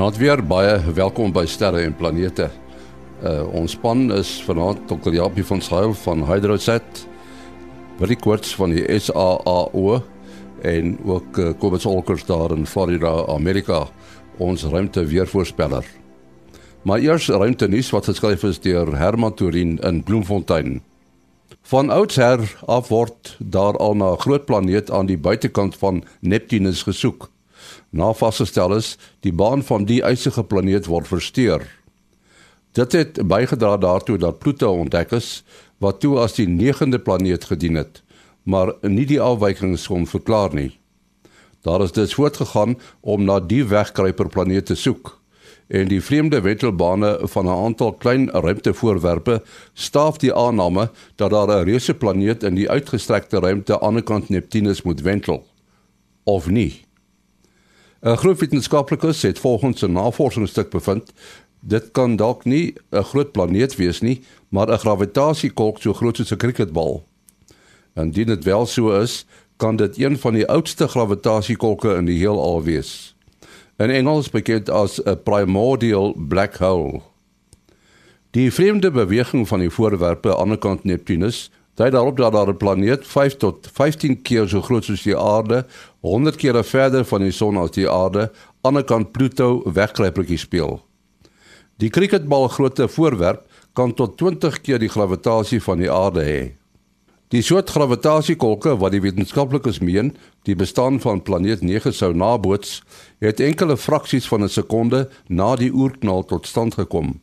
Vanaand weer baie welkom by Sterre en Planete. Uh ons span is vanaand Dr. Japie van Sail van Hydrosat, Willie Quartz van die SAAO en ook uh, Kobus Olkers daar in Florida, Amerika, ons ruimte weervoorspeller. Maar eers ruimte nuus wat geskryf is deur Herman Turin in Bloemfontein. Van oudsher af word daar al na 'n groot planeet aan die buitekant van Neptunus gesoek. Na vasgestel is die baan van die ysige planeet word versteur. Dit het bygedra daartoe dat Pluto ontdek is wat toe as die 9de planeet gedien het, maar nie die afwykings kon verklaar nie. Daar is dus voortgegaan om na die wegkruiper planeet te soek en die vreemde wentelbane van 'n aantal klein ruimtevoorwerpe staaf die aanname dat daar 'n reuse planeet in die uitgestrekte ruimte aan die kant Neptunus moet wentel of nie. 'n Groot wetenskaplikes het volgens 'n navorsingsstuk bevind dit kan dalk nie 'n groot planeet wees nie, maar 'n gravitasiekolk so groot soos 'n cricketbal. Indien dit wel so is, kan dit een van die oudste gravitasiekolke in die heelal wees. In Engels bekend as 'n primordial black hole. Die vreemde beweging van die voorwerpe aan die kant Neptunus dui daarop dat daar 'n planeet 5 tot 15 keer so groot soos die aarde, 100 kere verder van die son as die aarde, aan die kant Pluto wegkruipertjie speel. Die cricketbal grootte voorwerp kan tot 20 keer die gravitasie van die aarde hê. Die soort gravitasiekolke wat die wetenskaplikes meen die bestaan van planeet 9 sou naboots, het enkele fraksies van 'n sekonde na die oerknal tot stand gekom.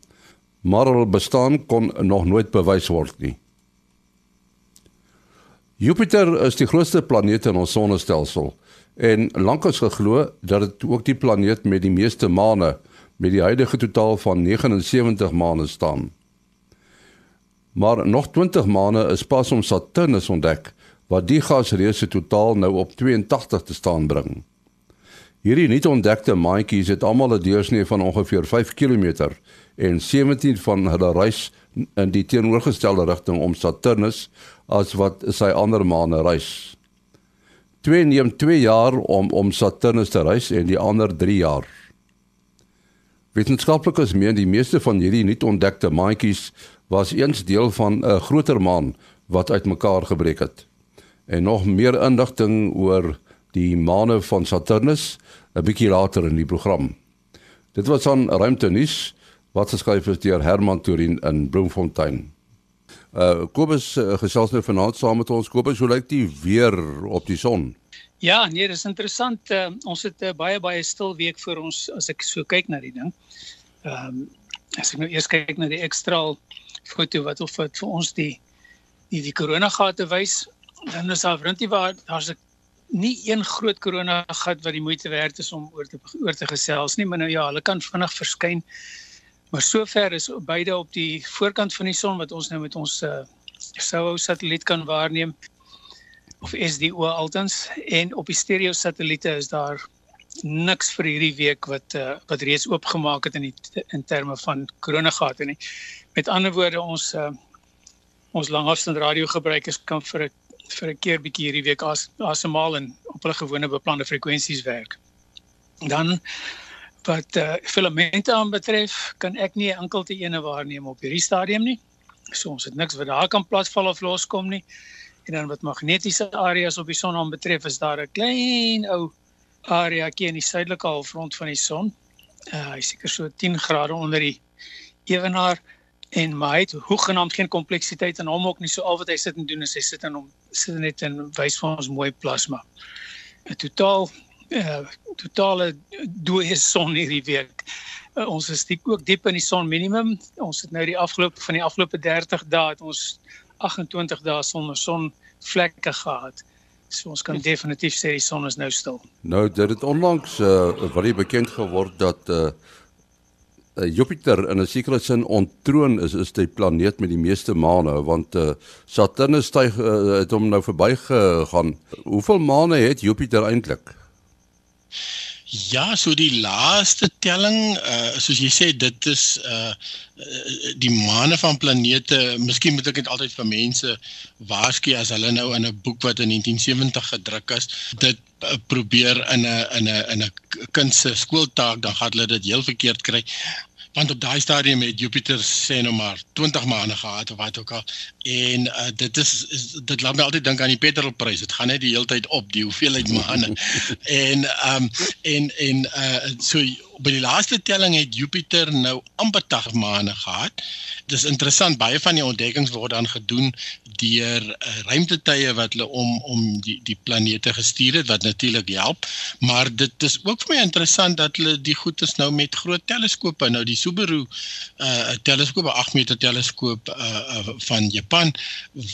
Maar hulle bestaan kon nog nooit bewys word nie. Jupiter is die grootste planeet in ons sonnestelsel en lankals geglo dat dit ook die planeet met die meeste maane met die huidige totaal van 79 maane staan. Maar nog 20 maane is pas om Saturnus ontdek wat die gasreuse totaal nou op 82 te staan bring. Hierdie nie ontdekte maantjies het almal 'n deursnee van ongeveer 5 km en 17 van hulle reis in die teenoorgestelde rigting om Saturnus as wat sy ander maane reis. Twee neem 2 jaar om om Saturnus te reis en die ander 3 jaar. Wetenskaplikes meen die meeste van hierdie nie ontdekte maantjies was eens deel van 'n groter maan wat uitmekaar gebreek het. En nog meer inligting oor die maane van Saturnus 'n bietjie later in die program. Dit was aan ruimte nuus wat geskryf is deur Herman Turin in Bloemfontein. Uh Kobus uh, gesels nou vanaand saam met ons. Kobus, hoe lyk die weer op die son? Ja, nee, dis interessant. Uh, ons het 'n uh, baie baie stil week vir ons as ek so kyk na die ding. Ehm um, as ek nou eers kyk na die ekstra foto wat of wat vir ons die die die korona gate wys, dan is daar rondie waar daar's 'n nie een groot korona gat wat die moeite werd is om oor te oor te gesels nie, maar nou ja, hulle kan vinnig verskyn. Maar sover is beide op die voorkant van die son wat ons nou met ons uh, SOHO satelliet kan waarneem of SDO altens en op die stereo satelliete is daar niks vir hierdie week wat uh, wat reeds oopgemaak het in die in terme van koronagate nie. Met ander woorde ons uh, ons langafstand radio gebruikers kan vir 'n vir 'n keer bietjie hierdie week as asemhaal en op hulle gewone beplande frekwensies werk. Dan wat uh, filamente aanbetref, kan ek nie enkel te ene waarneem op hierdie stadium nie. So ons het niks wat daar kan plaasval of loskom nie. En dan wat magnetiese areas op die son aanbetref, is daar 'n klein ou area hier in die suidelike halfrond van die son. Uh hy seker so 10 grade onder die ewenaar en hy het hoegenaamd geen kompleksiteit en hom ook nie so al wat hy sit en doen is hy sit in hom sit net in wys vir ons mooi plasma. 'n Totaal uh, totale dooie son hierdie week. Uh, ons is diep, ook diep in die son minimum. Ons het nou die afgelope van die afgelope 30 dae het ons 28 dae sonder son vlekke gehad. So ons kan definitief sê die son is nou stil. Nou dit het onlangs uh, wat jy bekend geword dat uh, Jupiter in 'n sekere sin ontroon is is die planeet met die meeste maane want uh, Saturnus styg uh, het hom nou verbygegaan. Hoeveel maane het Jupiter eintlik? Ja, so die laaste telling, uh soos jy sê, dit is uh die maane van planete. Miskien moet ek dit altyd vir mense waarsku as hulle nou in 'n boek wat in 1970 gedruk is, dit probeer in 'n in 'n in 'n kind se skooltaak, dan gaan hulle dit heel verkeerd kry want op daai stadium het Jupiter sê nou maar 20 maande gehad of wat ook al. En uh, dit is, is dit laat my altyd dink aan die petrolprys. Dit gaan net die hele tyd op die hoeveelheid maande. En um, en en uh, so by die laaste telling het Jupiter nou amper 80 maande gehad. Dis interessant, baie van die ontdekkings word dan gedoen deur uh, ruimtetuie wat hulle om om die die planete gestuur het wat natuurlik help, maar dit is ook vir my interessant dat hulle die goed is nou met groot teleskope, nou die Subaru uh teleskoop, 'n 8 meter teleskoop uh, uh van Japan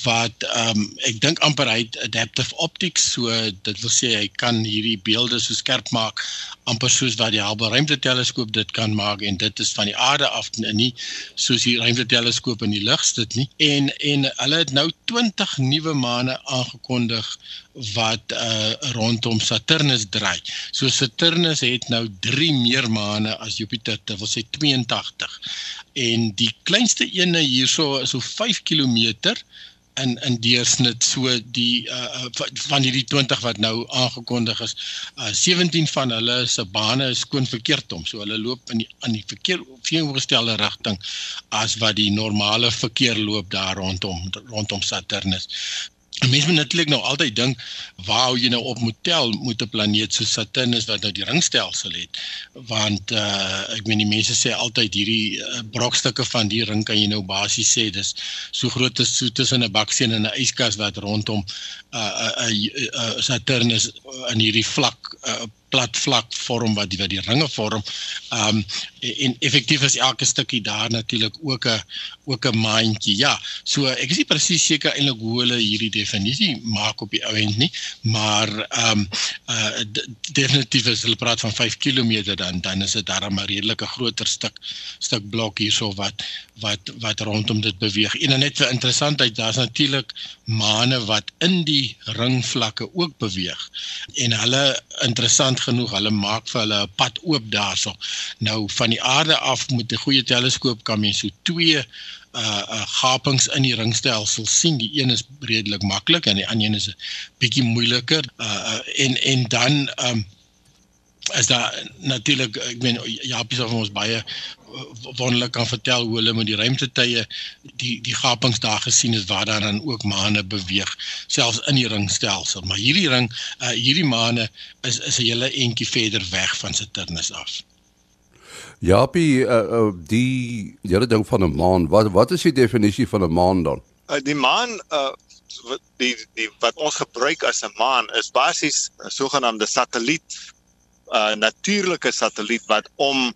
wat um ek dink amper hy adaptive optics, so dit wil sê hy kan hierdie beelde so skerp maak amper soos wat die Hubble ruimteteleskoop dit kan maak en dit is van die aarde af en nie soos die ruimteteleskoop in die lug sit nie en en hulle het nou 20 nuwe maane aangekondig wat uh rondom Saturnus draai. So Saturnus het nou 3 meer maane as Jupiter, dit wil sê 82. En die kleinste ene hierso is so 5 km in in deursnit. So die uh, van hierdie 20 wat nou aangekondig is uh, 17 van hulle se bane is skoon verkeerd om so hulle loop in die aan die verkeer teenoorgestelde rigting as wat die normale verkeer loop daar rondom rondom Saturnus 'n Mens moet natuurlik nou altyd dink waar jy nou op moet tel moet 'n planeet so Saturnus wat nou die ringstelsel het? Want uh ek meen die mense sê altyd hierdie uh, brokstukke van die ring kan jy nou basies sê dis so groot as so tussen 'n baksteen en 'n yskas wat rondom uh uh, uh, uh Saturnus in hierdie vlak uh, plat vlak vorm wat die wat die ringe vorm. Ehm um, en effektief is elke stukkie daar natuurlik ook 'n ook 'n maandjie. Ja, so ek is nie presies seker eintlik hoe hulle hierdie definisie maak op die ou end nie, maar ehm um, uh definitief as hulle praat van 5 km dan dan is dit darem 'n redelike groter stuk stuk blok hierso wat wat wat rondom dit beweeg. En net vir interessantheid, daar's natuurlik maane wat in die ringvlakke ook beweeg. En hulle interessant genoeg, hulle maak vir hulle 'n pad oop daarso. Nou van die aarde af met 'n goeie teleskoop kan mens so twee uh, uh gapings in die ringstelsel sien. Die een is redelik maklik en die ander een is bietjie moeiliker. Uh, uh en en dan um is daar natuurlik ek meen Japie sal vir ons baie wonderlik kan vertel hoe hulle met die ruimtetuie die die gapings daar gesien het waar daar dan ook maane beweeg selfs in die ringstelsel maar hierdie ring uh, hierdie maane is is 'n hele entjie verder weg van Saturnus af. Japie uh, uh, die hele ding van 'n maan wat wat is die definisie van 'n maan dan? Uh, die maan uh, die die wat ons gebruik as 'n maan is basies 'n sogenaamde satelliet 'n uh, natuurlike satelliet wat om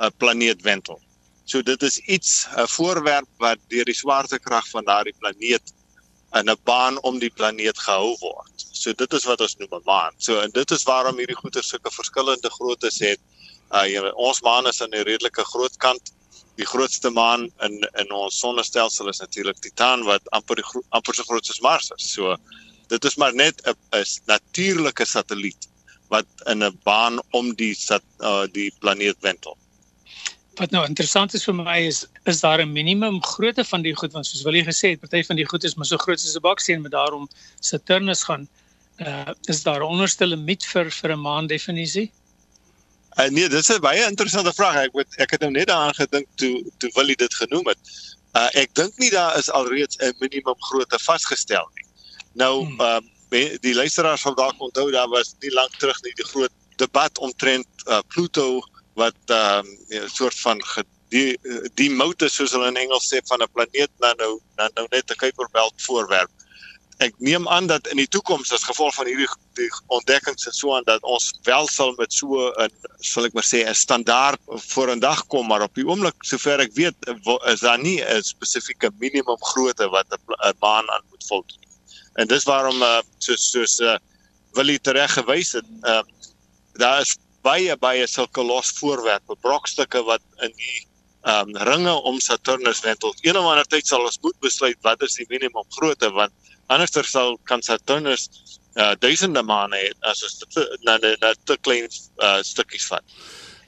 'n planeet wentel. So dit is iets 'n voorwerp wat deur die swaartekrag van daardie planeet in 'n baan om die planeet gehou word. So dit is wat ons noem 'n maan. So en dit is waarom hierdie goeie sulke verskillende groottes het. Uh jy, ons maan is aan die redelike groot kant. Die grootste maan in in ons sonnestelsel is natuurlik Titan wat amper die amper so groot as Mars is. So dit is maar net 'n 'n natuurlike satelliet wat in 'n baan om die sat, uh, die planeet wentel wat nou interessant is vir my is is daar 'n minimum grootte van die goed want soos wil jy gesê het party van die goed is maar so groot soos 'n baksteen met daarom Saturnus gaan uh is daar 'n onderste limiet vir vir 'n maan definisie? Uh, nee, dis 'n baie interessante vraag. Ek weet ek het nou net daaraan gedink toe toe wil jy dit genoem het. Uh ek dink nie daar is alreeds 'n minimum grootte vasgestel nie. Nou hmm. uh die luisteraars sal dalk onthou daar was nie lank terug nie die groot debat omtrent uh, Pluto wat ehm um, 'n soort van die die moute soos hulle in Engels sê van 'n planeet na nou na nou net 'n Kuiperbelt voorwerp. Ek neem aan dat in die toekoms as gevolg van hierdie die ontdekkings en so aan dat ons wel sal met so 'n sal ek maar sê 'n standaard voor 'n dag kom maar op die oomblik sover ek weet is daar nie 'n spesifieke minimum grootte wat 'n baan aan moet voldoen. En dis waarom uh, soos soos uh, Willie tereg gewys het, uh, daar is baie baie sulke los voorwerpe, brokstukke wat in die um, ringe om Saturnus wentel. Een of ander tyd sal ons moet besluit wat is die minimum grootte want anderster sal kan Saturnus uh duisende maane het as dit na na te klein uh stukkies vat.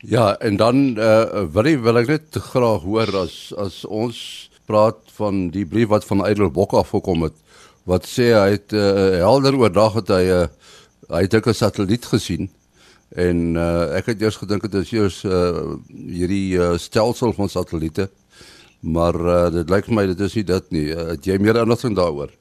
Ja, en dan uh wil ek wil ek net graag hoor as as ons praat van die brief wat van Eidelbok af gekom het wat sê hy het uh, helder oordag het hy uh, hy het 'n satelliet gesien en uh, ek het eers gedink dit is eers uh, hierdie uh, stelsel van satelliete. Maar uh, dit lyk vir my dit is nie dit nie. Uh, het jy meer inligting daaroor?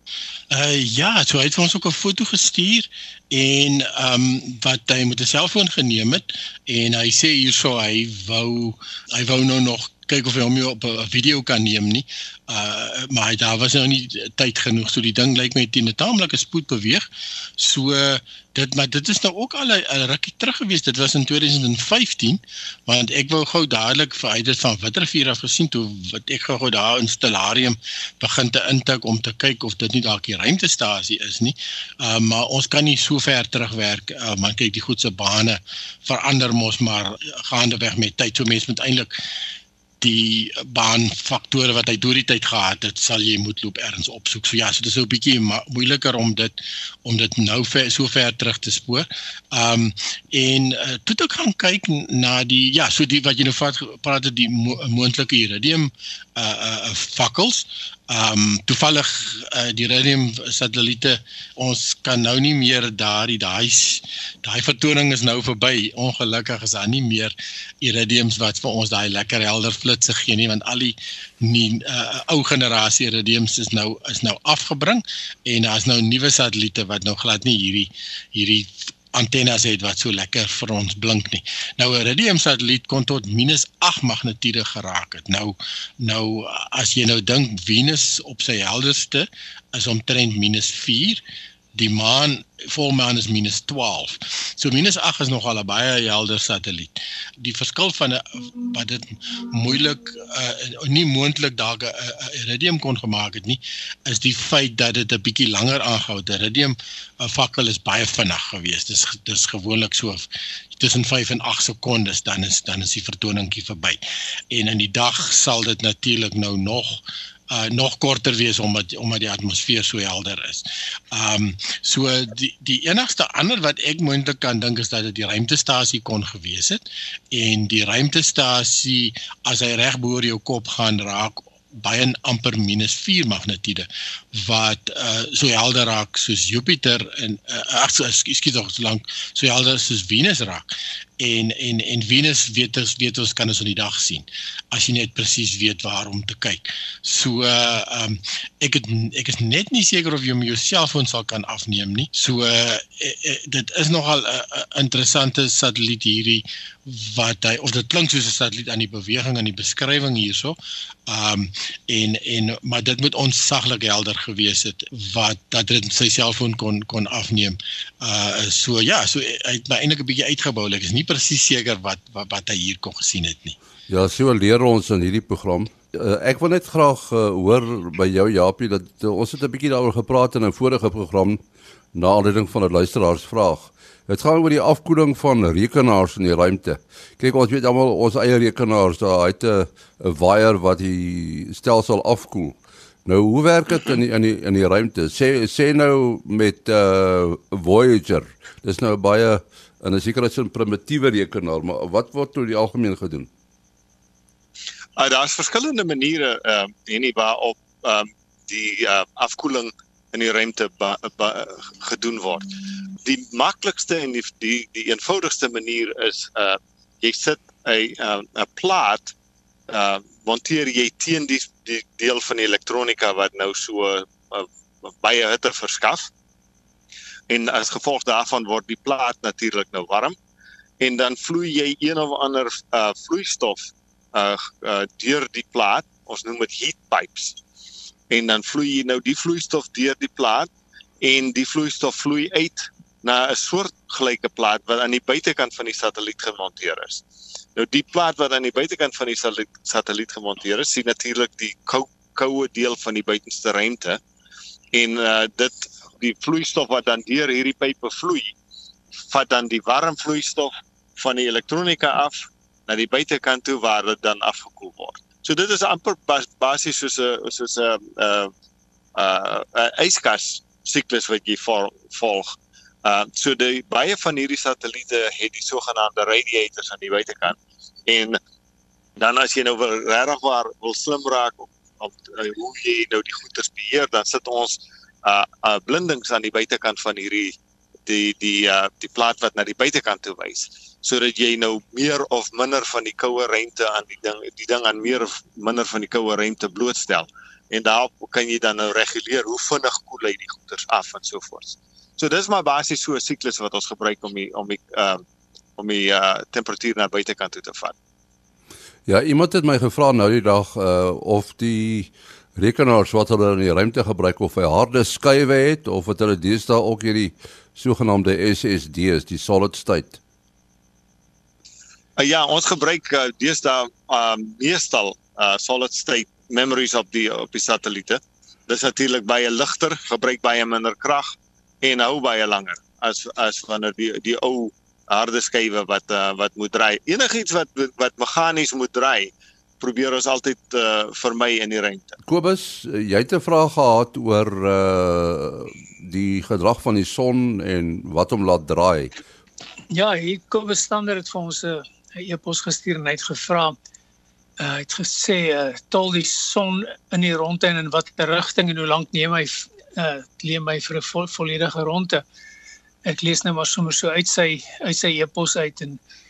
Uh, ja so hy het vir ons ook 'n foto gestuur en ehm um, wat hy met 'n selfoon geneem het. En hy sê hierso hy wou hy wou nou nog kyk of hy hom op 'n video kan neem nie. Uh maar daar was nou nie tyd genoeg so die ding lyk my teen 'n taamlike spoed beweeg. So dit maar dit is nou ook al 'n rukkie terug gewees. Dit was in 2015 want ek wou gou dadelik vir uit dit van Witrifuur af gesien toe wat ek gou daar in Stellarium begin te intik om te kyk of dit nie dalk die ruimtestasie is nie. Uh maar ons kan nie so ver terugwerk uh, maar kyk die goed se bane verander mos maar gaande weg met tyd. So mense moet eintlik die baanfaktore wat hy deur die tyd gehad het, sal jy moet loop ergens opsoek. So ja, so dit is 'n bietjie moeiliker om dit om dit nou ver, so ver terug te spoor. Um en uh, toe ek gaan kyk na die ja, so die wat jy nou vat praat het die mo moontlike iridium uh uh fakkels. Um toevallig uh, die iridium satelliete ons kan nou nie meer daai daai daai vertoning is nou verby. Ongelukkig is daar nie meer iridiums wat vir ons daai lekker helder flitsse gee nie want al die nie uh, ou generasie iridiums is nou is nou afgebring en daar's nou nuwe satelliete wat nou glad nie hierdie hierdie antennes het wat so lekker vir ons blink nie. Nou 'n iridium satelliet kon tot -8 magnitude geraak het. Nou nou as jy nou dink Venus op sy helderste is omtrent -4 die maan volmaan is minus 12. So minus 8 is nogal 'n baie helder satelliet. Die verskil van 'n wat dit moeilik uh, nie moontlik dalk 'n iridium kon gemaak het nie, is die feit dat dit 'n bietjie langer aangehou het. Iridium 'n fakkel is baie vinnig geweest. Dis dis gewoonlik so tussen 5 en 8 sekondes dan is dan is die vertoningkie verby. En in die dag sal dit natuurlik nou nog uh nog korter wees omdat omdat die atmosfeer so helder is. Um so die die enigste ander wat ek moontlik kan dink is dat dit die ruimtestasie kon gewees het en die ruimtestasie as hy reg bo oor jou kop gaan raak baie amper minus 4 magnitude wat uh so helder raak soos Jupiter en uh, ag so ekskuus tog so lank so helder soos Venus raak en en en Venus weet ons weet ons kan ons in die dag sien as jy net presies weet waar om te kyk. So uh um ek het ek is net nie seker of jy hom jou selfoon sal kan afneem nie. So uh, dit is nogal 'n uh, interessante satelliet hierdie wat hy of dit klink soos 'n satelliet aan die beweging en die beskrywing hierso. Um en en maar dit moet ons saglik helder gewees het wat dat dit sy selfoon kon kon afneem. Uh so ja, so hy het my eintlik 'n bietjie uitgebou. Ek is nie presies seker wat, wat wat hy hier kon gesien het nie. Ja, so leer ons in hierdie program. Uh, ek wil net graag uh, hoor by jou Japie dat uh, ons het 'n bietjie daaroor gepraat in 'n vorige program na aanleiding van 'n luisteraarsvraag. Dit gaan oor die afkoeling van rekenaars in die ruimte. Kyk, ons weet almal ons eie rekenaars, daar het 'n 'n waier wat die stelsel afkoel. Nou, hoe werk dit in die, in die in die ruimte? Sê sê nou met uh Voyager. Dis nou baie en 'n sekere sin primitiewe rekenaar, maar wat word toe die algemeen gedoen? Uh, Daar's verskillende maniere ehm uh, nie waarop ehm um, die uh, afkoeling in die ruimte gedoen word. Die maklikste en die die, die eenvoudigste manier is uh jy sit 'n 'n plaat uh monteer jy teen die, die deel van die elektronika wat nou so uh, baie hitte verskaf en as gevolg daarvan word die plaat natuurlik nou warm en dan vloei jy een of ander uh vloeistof uh, uh deur die plaat. Ons noem dit heat pipes. En dan vloei jy nou die vloeistof deur die plaat en die vloeistof vloei uit na 'n soort gelyke plaat wat aan die buitekant van die satelliet gemonteer is. Nou die plaat wat aan die buitekant van die satelliet gemonteer is, sien natuurlik die kou koue deel van die buitenste ruimte. En uh, dit die vloeistof wat dan deur hierdie pype vloei, vat dan die warm vloeistof van die elektronika af na die buitekant toe waar dit dan afgekoel word. So dit is amper bas, basies soos 'n soos 'n uh uh 'n yskas siklus wat jy vol, volg Uh so die baie van hierdie satelliete het die sogenaamde radiators aan die buitekant en dan as jy nou regtig waar wil slim raak op, op uh, hoe jy nou die goeders beheer dan sit ons uh, uh blindings aan die buitekant van hierdie die die uh die plaat wat na die buitekant toe wys sodat jy nou meer of minder van die koue ruimte aan die ding die ding aan meer of minder van die koue ruimte blootstel en daarop kan jy dan nou reguleer hoe vinnig koel hy die goeders af en so voort. So dis maar basies so 'n siklus wat ons gebruik om die om die uh om die uh temperatuur na buitekant toe te vat. Ja, iemand het my gevra nou die dag uh of die rekenaars wat hulle in die ruimte gebruik of hy harde skuwe het of wat hulle deesdae ook hierdie sogenaamde SSD's, die solid state. Uh, ja, ons gebruik uh, deesdae um meestal uh solid state memories op die op die satelliete. Dis natuurlik baie ligter, gebruik baie minder krag en hou baie langer as as wanneer die die ou harde skywe wat uh, wat moet draai. Enigiets wat wat meganies moet draai, probeer ons altyd uh, vermy in die ruimte. Kobus, jy het 'n vraag gehad oor uh die gedrag van die son en wat hom laat draai. Ja, hier Kobus Stander het vir ons 'n e-pos gestuur en hy het gevra uh, het gesê uh, tol die son in die rondte en in watter rigting en hoe lank neem hy uh, neem hy vir 'n vo volledige rondte. Ek lees nou maar sommer so uit sy uit sy e-pos uit en uh,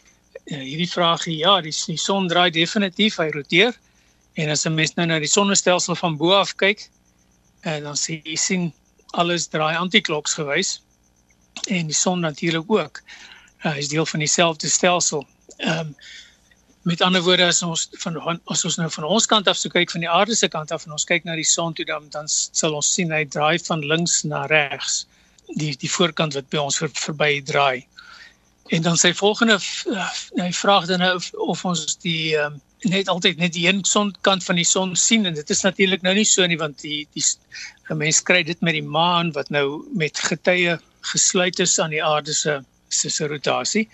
hierdie vraagie ja, die, die son draai definitief, hy roteer. En as 'n mens nou na die sonnestelsel van bo af kyk, uh, dan sien jy sien alles draai antikloks gewys en die son natuurlik ook. Uh, hy is deel van dieselfde stelsel. Ehm um, Met ander woorde as ons van as ons nou van ons kant af so kyk van die aarde se kant af en ons kyk na die son toe dan dan sal ons sien hy draai van links na regs die die voorkant wat by ons ver, verby draai. En dan sy volgende hy vra dan nou of, of ons die um, net altyd net die een sonkant van die son sien en dit is natuurlik nou nie so nie want die die mense kry dit met die maan wat nou met getye gesluit is aan die aarde se se rotasie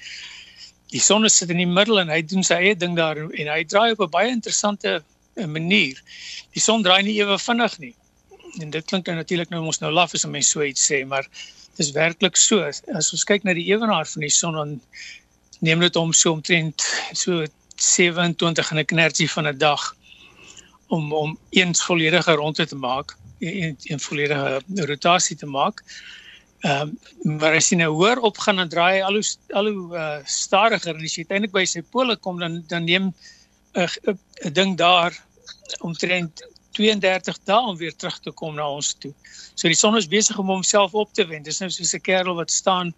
die son sit in die middel en hy doen sy eie ding daar en hy draai op 'n baie interessante eh, manier. Die son draai nie ewe vinnig nie. En dit klink nou natuurlik nou ons nou laf as 'n mens so iets sê, maar is werklik so. As ons kyk na die ewenaar van die son dan neem dit om so omtrent so 27 en 'n knertjie van 'n dag om om eens volledige rondte te maak, een, een volledige rotasie te maak. Ehm um, maar as jy nou hoor opgaan en draai al hoe al hoe uh, stadiger en as jy uiteindelik by sy pole kom dan dan neem 'n 'n ding daar omtrent 32 dae om weer terug te kom na ons toe. So die son is besig om homself op te wend. Dis nou soos 'n kerel wat staan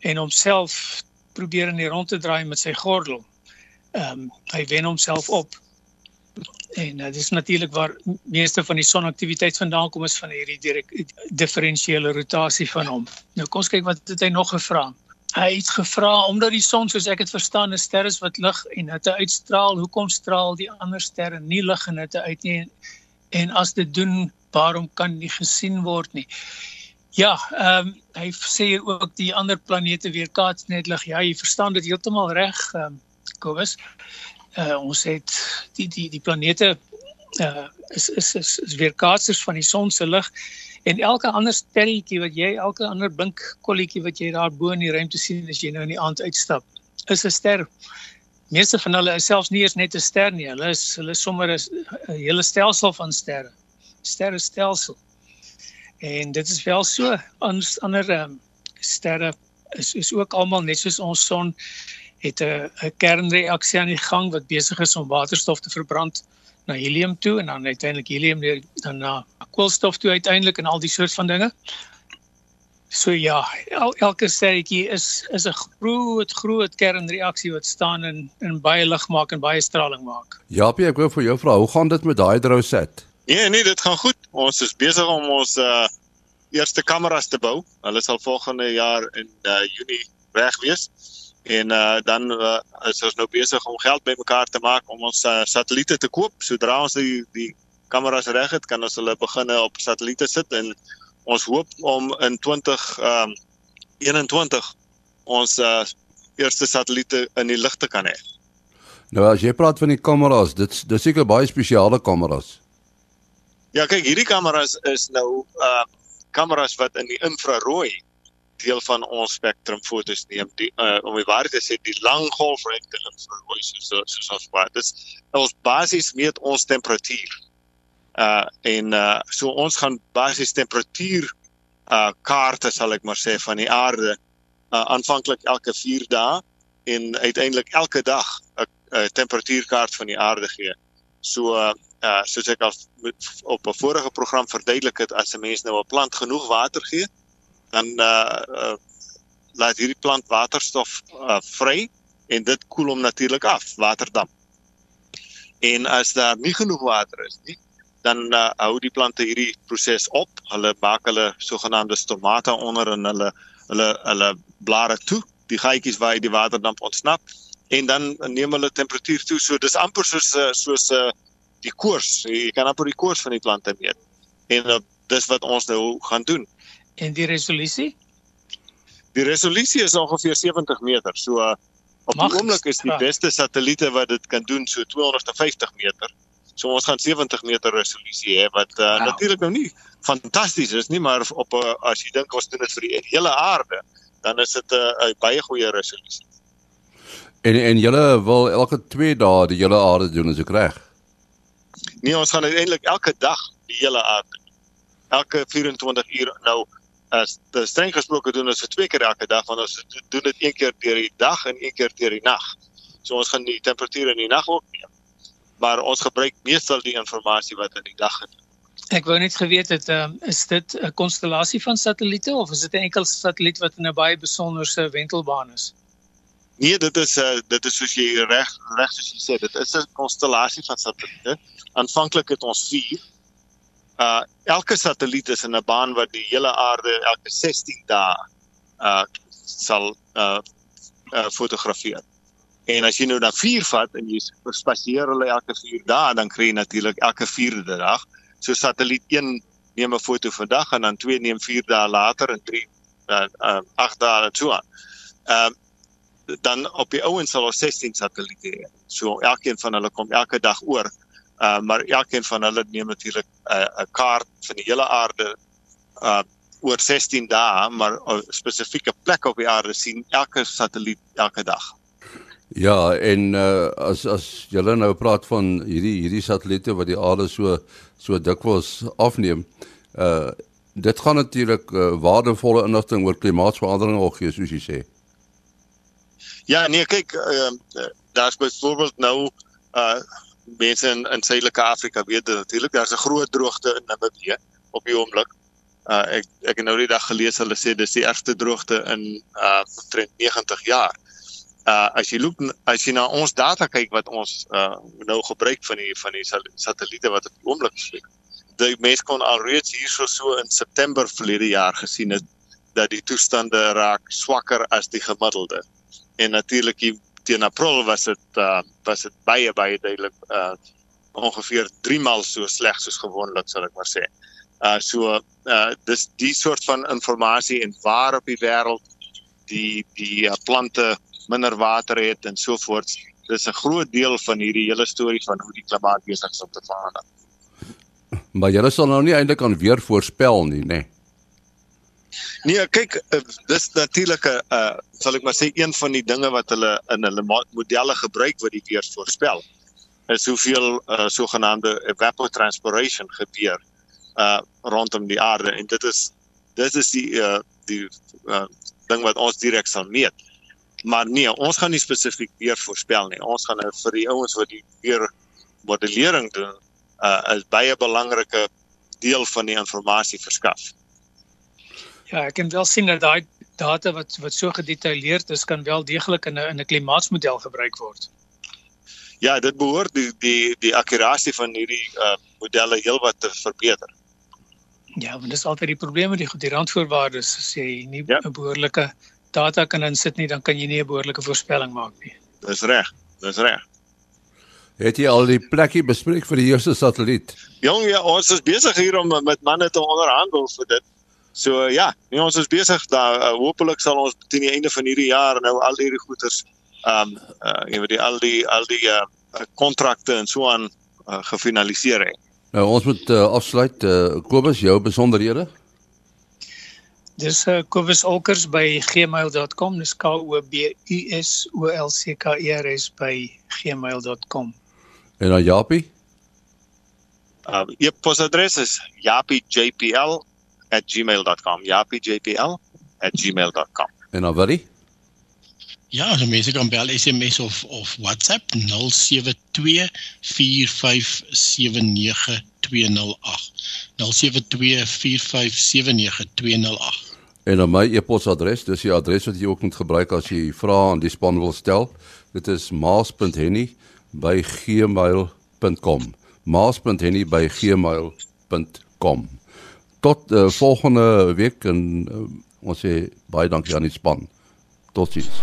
en homself probeer in die rond te draai met sy gordel. Ehm um, hy wen homself op. En uh, dis natuurlik waar meeste van die sonaktiwiteit vandaan kom is van hierdie direk diferensiële rotasie van hom. Nou kom ons kyk wat het hy nog gevra. Hy het gevra omdat die son soos ek dit verstaan 'n ster is wat lig en hitte uitstraal, hoekom straal die ander sterre nie lig en hitte uit nie? En as dit doen, waarom kan nie gesien word nie? Ja, ehm um, hy sê ook die ander planete weerkaats net lig. Ja, jy verstaan dit heeltemal reg, ehm um, Kobus uh, ons het die die die planete uh, is is is, is weerkaatsers van die son se lig en elke ander sterretjie wat jy elke ander blink kolletjie wat jy daar bo in die ruimte sien as jy nou in die aand uitstap is 'n ster. Meeste van hulle is selfs nie eens net 'n ster nie. Hulle is hulle sommer 'n hele stelsel van sterre. Sterrestelsel. En dit is wel so ons ander um, sterre is is ook almal net soos ons son het 'n 'n kernreaksie aan die gang wat besig is om waterstof te verbrand na helium toe en dan uiteindelik helium weer dan na koolstof toe uiteindelik en al die soort van dinge. So ja, el, elke sterretjie is is 'n groot groot kernreaksie wat staan in in baie lig maak en baie straling maak. Jaapie, ek wou vir jou vra, hoe gaan dit met daai Hydroset? Nee, nee, dit gaan goed. Ons is besig om ons uh eerste kameras te bou. Hulle sal volgende jaar in uh Junie reg wees en uh, dan uh, is ons nou besig om geld bymekaar te maak om ons uh, satelliete te koop. Sodra ons die die kameras reg het, kan ons hulle begin op satelliete sit en ons hoop om in 20 um 21 ons uh, eerste satelliete in die lug te kan hê. Nou as jy praat van die kameras, dit dis seker baie spesiale kameras. Ja, kyk, hierdie kameras is nou uh kameras wat in die infrarooi deel van ons spektrum fotos neem. Die uh, om die waarheid te sê, die lang golflengte infrarooi so so ons praat. Dit ons basies meet ons temperatuur. Uh en uh so ons gaan basies temperatuur uh kaarte sal ek maar sê van die aarde uh aanvanklik elke 4 dae en uiteindelik elke dag 'n temperatuurkaart van die aarde gee. So uh soos ek al op 'n vorige program verduidelik het as 'n mens nou 'n plant genoeg water gee, dan uh, uh laat hierdie plant waterstof uh, vry en dit koel hom natuurlik af, waterdamp. En as daar nie genoeg water is nie, dan uh, hou die plante hierdie proses op. Hulle maak hulle sogenaamde stomata onder en hulle hulle hulle blare toe, die gaatjies waar die waterdamp ontsnap en dan neem hulle temperatuur toe. So dis amper soos soos uh, die koers. Jy kan amper die koers van die plante meet. En uh, dis wat ons nou gaan doen. En die resolusie? Die resolusie is ongeveer 70 meter. So uh, op die oomblik is die beste satelliete wat dit kan doen so 250 meter. So ons gaan 70 meter resolusie hê wat uh, wow. natuurlik nou nie fantasties is nie, maar op uh, as jy dink ons doen dit vir die hele aarde, dan is dit 'n uh, baie goeie resolusie. En en julle wil elke 2 dae die hele aarde doen as ek reg? Nee, ons gaan uiteindelik elke dag die hele aarde. Elke 24 uur nou as die streng gesproke doen ons vir twee keer elke dag want ons doen dit een keer deur die dag en een keer deur die nag. So ons gaan die temperature in die nag ook neem. Maar ons gebruik meestal die inligting wat in die dag gedoen. Ek wou net geweet het, um, is dit 'n konstellasie van satelliete of is dit 'n enkel satelliet wat in 'n baie besonderse wentelbaan is? Nee, dit is uh, dit is soos jy reg reg soos jy sê, dit is 'n konstellasie van satelliete. Aanvanklik het ons 4 uh elke satelliet is in 'n baan wat die hele aarde elke 16 dae uh sal uh, uh fotografeer. En as jy nou na 4 vat en jy spasieer hulle elke 4 dae, dan kry jy natuurlik elke 4de dag. So satelliet 1 neem 'n foto vandag en dan 2 neem 4 dae later en 3 uh, uh 8 dae en so aan. Ehm uh, dan op die ouens sal ons 16 satelliete hê. So elkeen van hulle kom elke dag oor Uh maar elkeen van hulle neem natuurlik 'n uh, 'n kaart van die hele aarde uh oor 16 dae, maar spesifieke plek op die aarde sien elke satelliet elke dag. Ja, en uh as as julle nou praat van hierdie hierdie satelliete wat die aarde so so dikwels afneem, uh dit gaan natuurlik uh, waardevolle inligting oor klimaatsverandering ook gee, soos jy sê. Ja, nee, kyk, uh, daar's byvoorbeeld nou uh mense in in Suidelike Afrika weet dit natuurlik daar's 'n groot droogte in Namibië op die oomblik. Uh ek ek het nou die dag gelees hulle sê dis die ergste droogte in uh omtrent 90 jaar. Uh as jy loop as jy na ons data kyk wat ons uh nou gebruik van die van die satelliete wat op die oomblik spek. Die mense kon alreeds hierso so in September verlede jaar gesien het dat die toestande raak swakker as die gemiddelde. En natuurlik die teen April was dit uh was dit baie baie duidelik uh ongeveer 3 maal so sleg soos gewoonlik sal ek maar sê. Uh so uh dis die soort van inligting en waar op die wêreld die die uh, plante minder water het en so voort. Dis 'n groot deel van hierdie hele storie van hoe die klimaat besig is om te verander. Maar jy sal nou nie eintlik aan weer voorspel nie, nê? Nee. Nee, kyk, eh, dis natuurlik 'n uh, sal ek maar sê een van die dinge wat hulle in hulle modelle gebruik wat die weer voorspel. Is hoeveel uh, sogenaamde evapotranspiration gebeur uh rondom die aarde en dit is dit is die uh, die uh, ding wat ons direk sal meet. Maar nee, ons gaan nie spesifiek weer voorspel nie. Ons gaan nou vir die ouens wat die weer modellering doen, uh is baie belangrike deel van die inligting verskaf. Ja, ek kan wel sien dat daai data wat wat so gedetailleerd is kan wel deeglik in 'n in 'n klimaatsmodel gebruik word. Ja, dit behoort die die die akkurasie van hierdie uh modelle heelwat te verbeter. Ja, want dis altyd die probleem met die die randvoorwaardes as jy nie 'n ja. behoorlike data kan insit nie, dan kan jy nie 'n behoorlike voorspelling maak nie. Dis reg. Dis reg. Het jy al die plekkie bespreek vir die eerste satelliet? Jong, ja, ons is besig hier om met manne te onderhandel vir dit. So ja, nee, ons is besig daar uh, hopelik sal ons teen die einde van hierdie jaar nou al hierdie goeders ehm um, uh, jy weet die al die al die uh, kontrakte en so aan uh, gefinaliseer hê. Nou ons moet uh, afsluit uh, Kobus jou besonderhede. Dis uh, Kobus Olkers by gmail.com. Dis K O B U S O L C K E R S by gmail.com. En dan Japie? Uh e-posadres is japijpl@gmail.com. japijpl@gmail.com. En dan Willie? Ja, so mense kan bel SMS of of WhatsApp 0724579208. 0724579208. En dan my e-posadres, dis die adres wat jy ook moet gebruik as jy vrae aan die span wil stel. Dit is maas.henny@gmail.com. maas.henny@gmail.com. Tot uh, volgende week en uh, ons sê baie dankie aan die span. Totsiens.